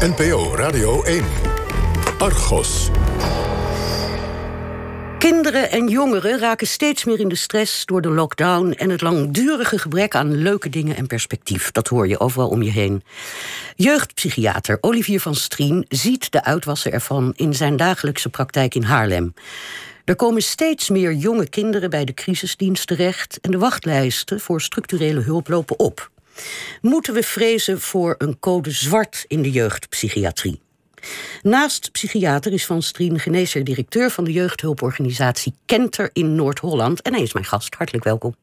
NPO Radio 1. Argos. Kinderen en jongeren raken steeds meer in de stress door de lockdown en het langdurige gebrek aan leuke dingen en perspectief. Dat hoor je overal om je heen. Jeugdpsychiater Olivier van Strien ziet de uitwassen ervan in zijn dagelijkse praktijk in Haarlem. Er komen steeds meer jonge kinderen bij de crisisdienst terecht en de wachtlijsten voor structurele hulp lopen op. Moeten we vrezen voor een code zwart in de jeugdpsychiatrie? Naast psychiater is Van Strien genezer directeur van de jeugdhulporganisatie Kenter in Noord-Holland. En hij is mijn gast. Hartelijk welkom.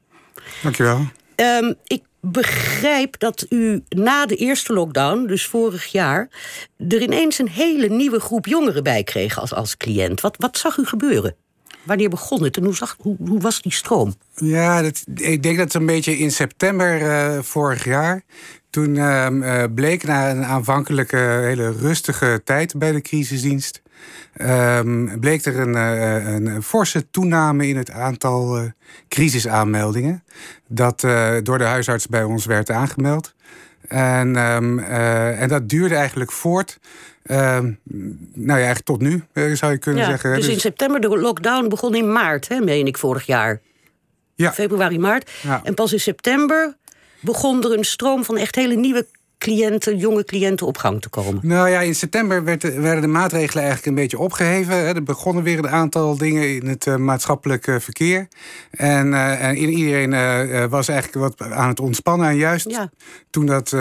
Dankjewel. Um, ik begrijp dat u na de eerste lockdown, dus vorig jaar, er ineens een hele nieuwe groep jongeren bij kreeg als, als cliënt. Wat, wat zag u gebeuren? Wanneer begon het en hoe, zag, hoe, hoe was die stroom? Ja, dat, ik denk dat het een beetje in september uh, vorig jaar. Toen uh, bleek na een aanvankelijke hele rustige tijd bij de crisisdienst. Um, bleek er een, uh, een, forse toename in het aantal crisisaanmeldingen. Dat door de huisarts bij ons werd aangemeld. En, um, en dat duurde eigenlijk voort. Ehm, nou ja, eigenlijk tot nu zou je kunnen zeggen. Dus, dus in september, de lockdown begon in maart, hè, meen ik, vorig jaar. Ja. Februari, maart. Ja. En pas in september begon er een stroom van echt hele nieuwe cliënten, jonge cliënten op gang te komen? Nou ja, in september werd werden de maatregelen eigenlijk een beetje opgeheven. Er begonnen weer een aantal dingen in het uh, maatschappelijk verkeer. En, uh, en iedereen uh, was eigenlijk wat aan het ontspannen. En juist toen, dat,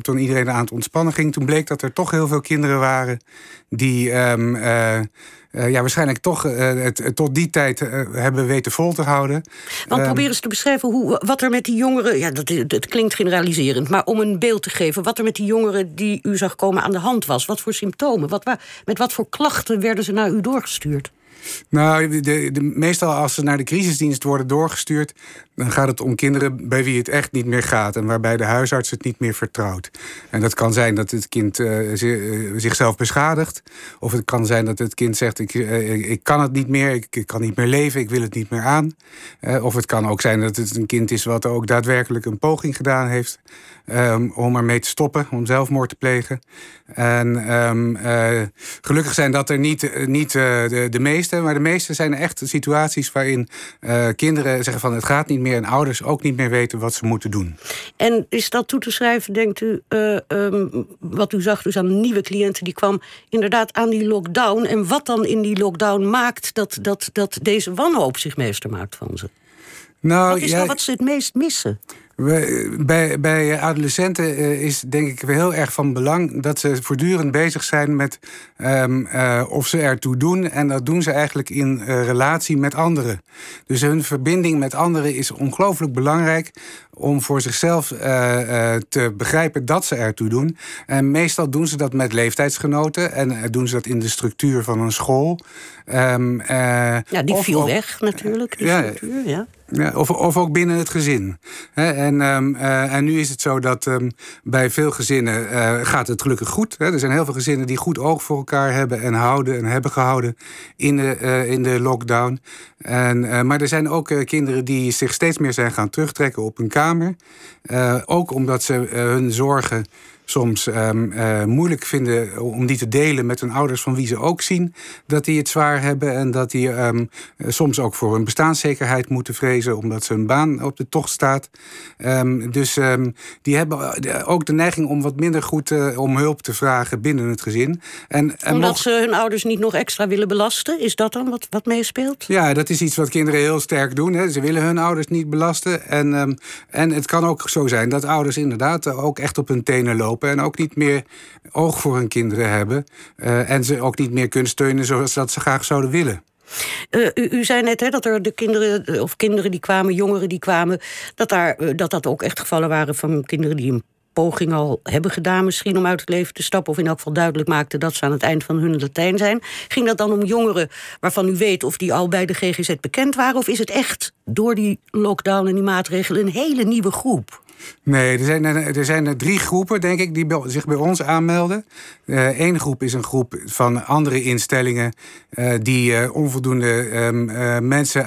toen iedereen aan het ontspannen ging, toen bleek dat er toch heel veel kinderen waren die. Um, uh, ja, waarschijnlijk toch uh, het, tot die tijd hebben weten vol te houden. Want um, probeer eens te beschrijven hoe, wat er met die jongeren... Ja, dat, dat klinkt generaliserend, maar om een beeld te geven... wat er met die jongeren die u zag komen aan de hand was. Wat voor symptomen, wat, met wat voor klachten werden ze naar u doorgestuurd? Nou, de, de, meestal als ze naar de crisisdienst worden doorgestuurd, dan gaat het om kinderen bij wie het echt niet meer gaat en waarbij de huisarts het niet meer vertrouwt. En dat kan zijn dat het kind uh, zichzelf beschadigt, of het kan zijn dat het kind zegt: Ik, uh, ik kan het niet meer, ik, kan niet meer leven, ik wil het niet meer aan. of het kan ook zijn dat het een kind is wat ook daadwerkelijk een poging gedaan heeft um, om ermee te stoppen, om zelfmoord te plegen. En um, gelukkig zijn dat er niet, niet de, de meeste maar de meeste zijn echt situaties waarin kinderen zeggen van het gaat niet meer en ouders ook niet meer weten wat ze moeten doen. En is dat toe te schrijven, denkt u, uh, um, wat u zag dus aan nieuwe cliënten die kwam inderdaad aan die lockdown en wat dan in die lockdown maakt dat, dat, dat deze wanhoop zich meester maakt van ze? Nou, wat is ja, nou wat ze het meest missen? Bij, bij adolescenten eh, is denk ik heel erg van belang dat ze voortdurend bezig zijn met um, uh, of ze ertoe doen. En dat doen ze eigenlijk in uh, relatie met anderen. Dus hun verbinding met anderen is ongelooflijk belangrijk om voor zichzelf te begrijpen dat ze ertoe doen. En meestal doen ze dat met leeftijdsgenoten en doen ze dat in de structuur van een school. Um, ja, die viel weg natuurlijk. Die ja, structuur, ja. Ja, of, of ook binnen het gezin. en, um, uh, en nu is het zo dat um, bij veel gezinnen uh, gaat het gelukkig goed. Er zijn heel veel gezinnen die goed oog voor elkaar hebben en houden en hebben gehouden in de, uh, in de lockdown. En, maar er zijn ook kinderen die zich steeds meer zijn gaan terugtrekken op hun kamer. ook omdat ze hun zorgen soms um, uh, moeilijk vinden om die te delen met hun ouders, van wie ze ook zien dat die het zwaar hebben en dat die um, soms ook voor hun bestaanszekerheid moeten vrezen, omdat ze hun baan op de tocht staat. Um, dus die hebben ook de neiging om wat minder goed uh, om hulp te vragen binnen het gezin. En, en omdat ze hun ouders niet nog extra willen belasten? Is dat dan wat, wat meespeelt? Ja, dat is iets wat kinderen heel sterk doen. Hè. Ze willen hun ouders niet belasten. En, en het kan ook zo zijn dat ouders inderdaad ook echt op hun tenen lopen en ook niet meer oog voor hun kinderen hebben. Uh, en ze ook niet meer kunnen steunen zoals dat ze graag zouden willen. Uh, u, u, zei net hè, dat er de kinderen, of kinderen die kwamen, jongeren die kwamen, dat, daar, uh, dat dat ook echt gevallen waren van kinderen die een poging al hebben gedaan, misschien om uit het leven te stappen, of in elk geval duidelijk maakten dat ze aan het eind van hun Latijn zijn. Ging dat dan om jongeren waarvan u weet of die al bij de GGZ bekend waren, of is het echt door die lockdown en die maatregelen een hele nieuwe groep? Nee, er zijn, er zijn er drie groepen, denk ik, die zich bij ons aanmelden. Eén groep is een groep van andere instellingen die onvoldoende ehm, mensen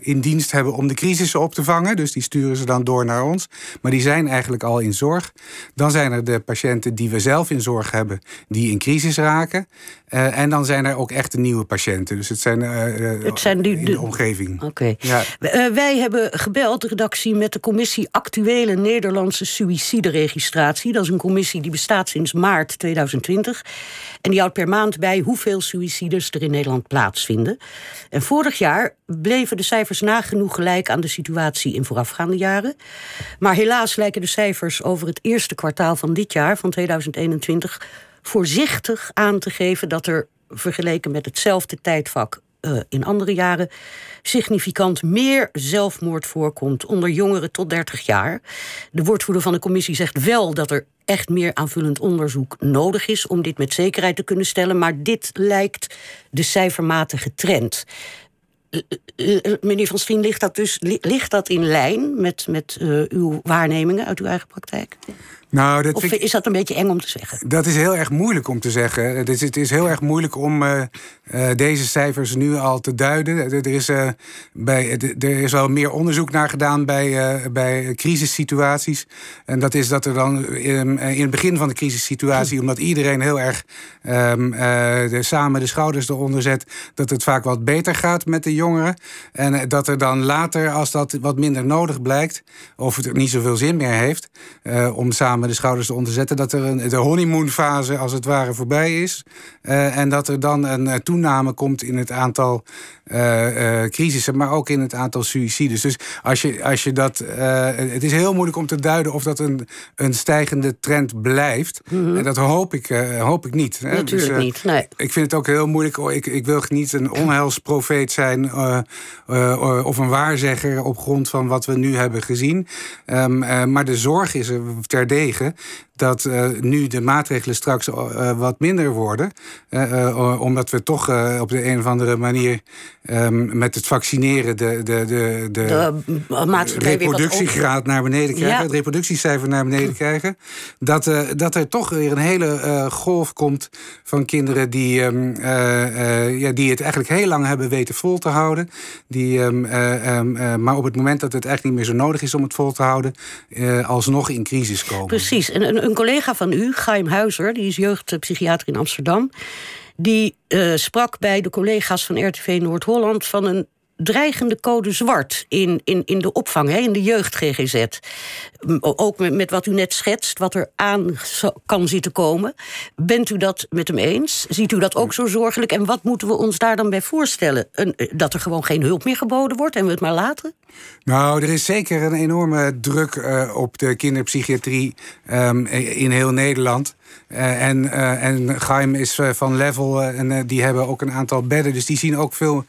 in dienst hebben om de crisissen op te vangen. Dus die sturen ze dan door naar ons. Maar die zijn eigenlijk al in zorg. Dan zijn er de patiënten die we zelf in zorg hebben, die in crisis raken. En dan zijn er ook echte nieuwe patiënten. Dus het zijn, het zijn die, in de, omgeving. Oké. Ja. wij hebben gebeld, de redactie, met de commissie Actuele Nederlandse Suïcideregistratie. Dat is een commissie die bestaat sinds maart 2020. En die houdt per maand bij hoeveel suïcides er in Nederland plaatsvinden. En vorig jaar bleven de cijfers nagenoeg gelijk aan de situatie in voorafgaande jaren. Maar helaas lijken de cijfers over het eerste kwartaal van dit jaar, van 2021, voorzichtig aan te geven dat er vergeleken met hetzelfde tijdvak uh, in andere jaren significant meer zelfmoord voorkomt onder jongeren tot 30 jaar. De woordvoerder van de commissie zegt wel dat er echt meer aanvullend onderzoek nodig is om dit met zekerheid te kunnen stellen, maar dit lijkt de cijfermatige trend. Uh, meneer Van Strien, ligt dat dus ligt dat in lijn met, met uw waarnemingen uit uw eigen praktijk? Nou, dat of is dat een beetje eng om te zeggen? Dat is heel erg moeilijk om te zeggen. Het is, het is heel erg moeilijk om uh, uh, deze cijfers nu al te duiden. Er is, uh, bij, er is wel meer onderzoek naar gedaan bij, bij crisissituaties. En dat is dat er dan in, in het begin van de crisissituatie, omdat iedereen heel erg um, de, samen de schouders eronder zet, dat het vaak wat beter gaat met de jongeren. En dat er dan later, als dat wat minder nodig blijkt, of het niet zoveel zin meer heeft om samen de schouders eronder zetten. Dat er een, de honeymoonfase als het ware voorbij is. Uh, en dat er dan een uh, toename komt in het aantal uh, crisissen, maar ook in het aantal suicides. Dus als je, als je dat. het is heel moeilijk om te duiden of dat een, een stijgende trend blijft. Mm En dat hoop ik, hoop ik niet. Hè? Natuurlijk dus, niet. Nee. Ik vind het ook heel moeilijk. Oh, ik, ik wil niet een onheilsprofeet zijn of een waarzegger op grond van wat we nu hebben gezien. Um, maar de zorg is er terdege dat uh, nu de maatregelen straks uh, wat minder worden. Uh, omdat we toch op de een of andere manier um, met het vaccineren de, de, de, de, de reproductiegraad naar beneden krijgen, ja. het reproductiecijfer naar beneden krijgen. Dat, dat er toch weer een hele golf komt van kinderen die, um, ja, die het eigenlijk heel lang hebben weten vol te houden. Die, um, maar op het moment dat het eigenlijk niet meer zo nodig is om het vol te houden, alsnog in crisis komen. Precies. En een, een collega van u, Chaim Huizer, die is jeugdpsychiater in Amsterdam. Die uh, sprak bij de collega's van RTV Noord-Holland van een dreigende code zwart in, in, in de opvang, hè, in de jeugd-GGZ. Ook met, met wat u net schetst, wat er aan kan zitten komen. Bent u dat met hem eens? Ziet u dat ook zo zorgelijk? En wat moeten we ons daar dan bij voorstellen? Een, eh, dat er gewoon geen hulp meer geboden wordt en we het maar laten? Nou, er is zeker een enorme druk uh, op de kinderpsychiatrie um, in heel Nederland. Uh, en, uh, en Gaim is van Level en die hebben ook een aantal bedden. Dus die zien ook veel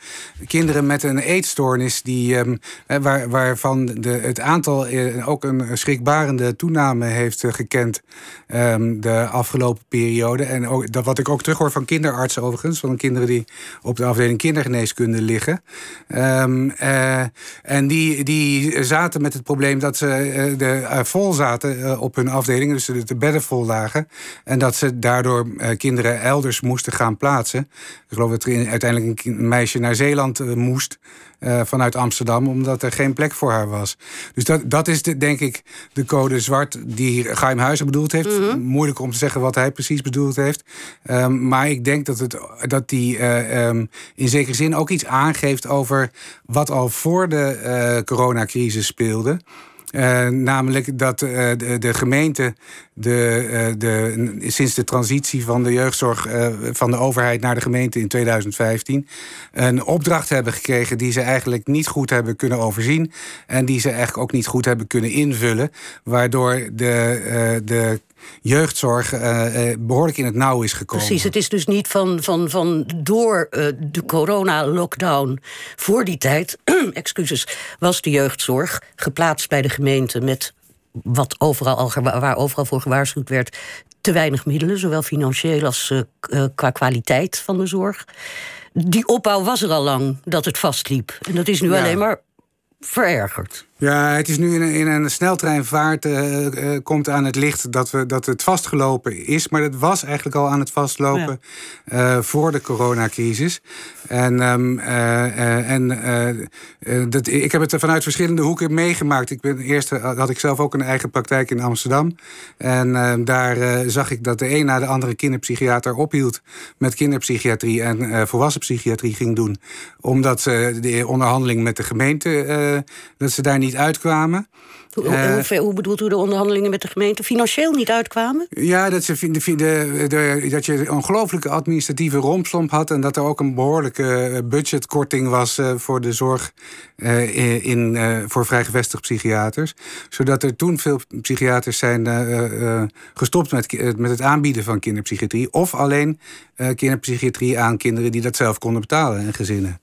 kinderen met een eetstoornis... Die, um, waar, waarvan de, het aantal ook een schrikbarende toename heeft gekend... Um, de afgelopen periode. En ook, dat, wat ik ook terughoor van kinderartsen overigens... van kinderen die op de afdeling kindergeneeskunde liggen. en die, die zaten met het probleem dat ze de, vol zaten op hun afdeling, dus de, bedden vol lagen. En dat ze daardoor kinderen elders moesten gaan plaatsen. Ik geloof dat er uiteindelijk een meisje naar Zeeland moest. Uh, vanuit Amsterdam, omdat er geen plek voor haar was. Dus dat, dat is de, denk ik de code zwart die Geheim Huizen bedoeld heeft. Mm -hmm. Moeilijk om te zeggen wat hij precies bedoeld heeft. Um, maar ik denk dat, het, dat die uh, um, in zekere zin ook iets aangeeft over wat al voor de uh, coronacrisis speelde. Uh, namelijk dat uh, de, de, gemeente de, uh, de, sinds de transitie van de jeugdzorg van de overheid naar de gemeente in 2015 een opdracht hebben gekregen die ze eigenlijk niet goed hebben kunnen overzien en die ze eigenlijk ook niet goed hebben kunnen invullen, waardoor de, de jeugdzorg uh, behoorlijk in het nauw is gekomen. Precies, het is dus niet van, van, van door uh, de corona-lockdown voor die tijd, excuses, was de jeugdzorg geplaatst bij de gemeente met wat overal al, waar overal voor gewaarschuwd werd, te weinig middelen, zowel financieel als qua kwaliteit van de zorg. Die opbouw was er al lang dat het vastliep. En dat is nu ja. alleen maar verergerd. Ja, het is nu in een, in een sneltreinvaart uh, uh, komt aan het licht dat, we, dat het vastgelopen is. Maar dat was eigenlijk al aan het vastlopen ja. uh, voor de coronacrisis. En, um, en dat, ik heb het vanuit verschillende hoeken meegemaakt. Ik ben, eerst had ik zelf ook een eigen praktijk in Amsterdam. En ehm, daar zag ik dat de een na de andere kinderpsychiater ophield met kinderpsychiatrie en volwassen psychiatrie ging doen. Omdat ze de onderhandeling met de gemeente, dat ze daar niet uitkwamen. Hoe, uh, hoe, bedoelt u de onderhandelingen met de gemeente? Financieel niet uitkwamen? Ja, dat, ze, de, de, de, dat je een ongelooflijke administratieve rompslomp had... en dat er ook een behoorlijke budgetkorting was uh, voor de zorg uh, in, voor vrijgevestigd psychiaters. Zodat er toen veel psychiaters zijn gestopt met, met het aanbieden van kinderpsychiatrie... of alleen kinderpsychiatrie aan kinderen die dat zelf konden betalen en gezinnen.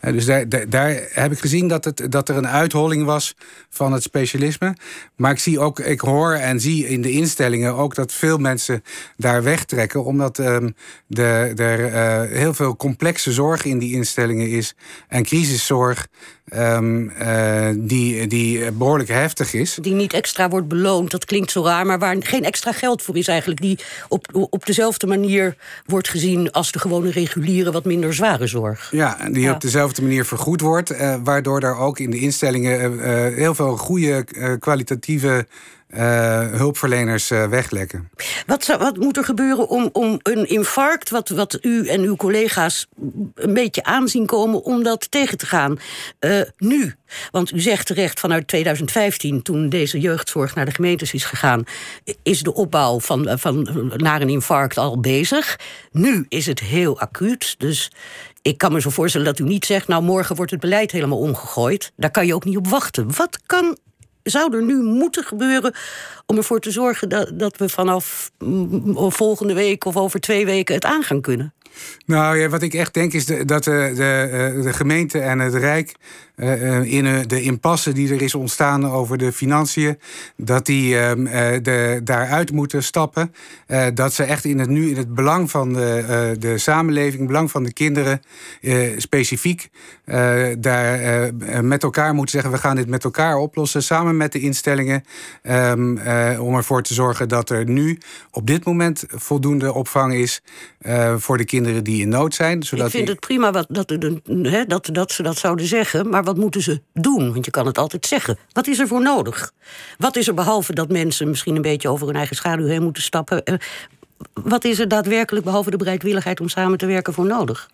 dus daar, daar, daar heb ik gezien dat, het, dat er een uitholling was van het specialisme maar ik zie ook, ik hoor en zie in de instellingen ook dat veel mensen daar wegtrekken. Omdat um, de, er uh, heel veel complexe zorg in die instellingen is. En crisiszorg. Um, uh, die, die behoorlijk heftig is. Die niet extra wordt beloond, dat klinkt zo raar, maar waar geen extra geld voor is eigenlijk. Die op, op dezelfde manier wordt gezien als de gewone reguliere, wat minder zware zorg. Ja, die ja. op dezelfde manier vergoed wordt, uh, waardoor er ook in de instellingen uh, heel veel goede kwalitatieve uh, hulpverleners weglekken. Wat, wat moet er gebeuren om, om een infarct, wat, wat u en uw collega's een beetje aanzien komen, om dat tegen te gaan? Nu. Want u zegt terecht, vanuit 2015, toen deze jeugdzorg naar de gemeentes is gegaan, is de opbouw van, van, naar een infarct al bezig. Nu is het heel acuut. Dus ik kan me zo voorstellen dat u niet zegt, nou morgen wordt het beleid helemaal omgegooid. Daar kan je ook niet op wachten. Wat kan zou er nu moeten gebeuren om ervoor te zorgen dat, dat we vanaf volgende week of over twee weken het aan gaan kunnen? Nou ja, wat ik echt denk is dat de, de, eh, de, gemeente en het Rijk uh, in de impasse die er is ontstaan over de financiën, dat die uh, de, daaruit moeten stappen. Dat ze echt in het, nu in het belang van de, de samenleving, belang van de kinderen, specifiek daar met elkaar moeten zeggen: we gaan dit met elkaar oplossen, samen met de instellingen, um, om ervoor te zorgen dat er nu op dit moment voldoende opvang is voor de kinderen die in nood zijn. Zodat Ik vind het prima wat, dat, dat, dat ze dat zouden zeggen, maar wat moeten ze doen? Want je kan het altijd zeggen. Wat is er voor nodig? Wat is er behalve dat mensen misschien een beetje over hun eigen schaduw heen moeten stappen? Eh, wat is er daadwerkelijk behalve de bereidwilligheid om samen te werken voor nodig?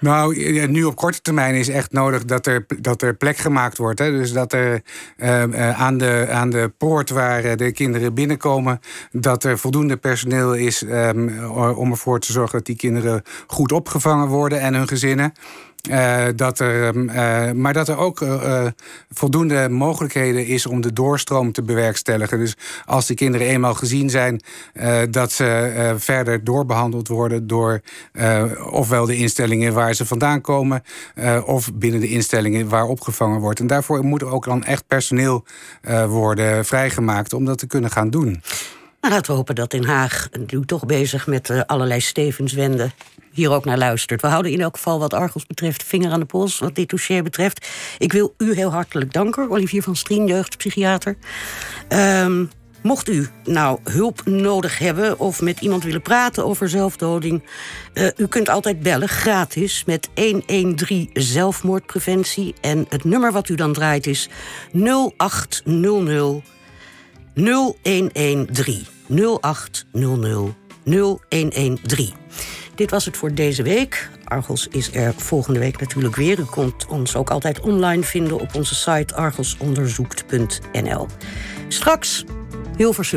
Nou, nu op korte termijn is echt nodig dat er, dat er plek gemaakt wordt. Hè? Dus dat er uh, aan, de, aan de poort waar de kinderen binnenkomen, dat er voldoende personeel is um, om ervoor te zorgen dat die kinderen goed opgevangen worden en hun gezinnen. Uh, dat er, uh, maar dat er ook uh, voldoende mogelijkheden is om de doorstroom te bewerkstelligen. Dus als de kinderen eenmaal gezien zijn, dat ze verder doorbehandeld worden door ofwel de instellingen waar ze vandaan komen, of binnen de instellingen waar opgevangen wordt. En daarvoor moet er ook dan echt personeel worden vrijgemaakt om dat te kunnen gaan doen. Nou, laten we hopen dat Den Haag, nu toch bezig met allerlei stevenswenden, hier ook naar luistert. We houden in elk geval wat Argos betreft vinger aan de pols, wat dit dossier betreft. Ik wil u heel hartelijk danken, Olivier van Strien, jeugdpsychiater. Um, Mocht u nou hulp nodig hebben of met iemand willen praten over zelfdoding, uh, u kunt altijd bellen gratis met 113 zelfmoordpreventie. En het nummer wat u dan draait is 0800 0113. 0800 0113. Dit was het voor deze week. Argos is er volgende week natuurlijk weer. U kunt ons ook altijd online vinden op onze site argosonderzoekt.nl. Straks Hilversum.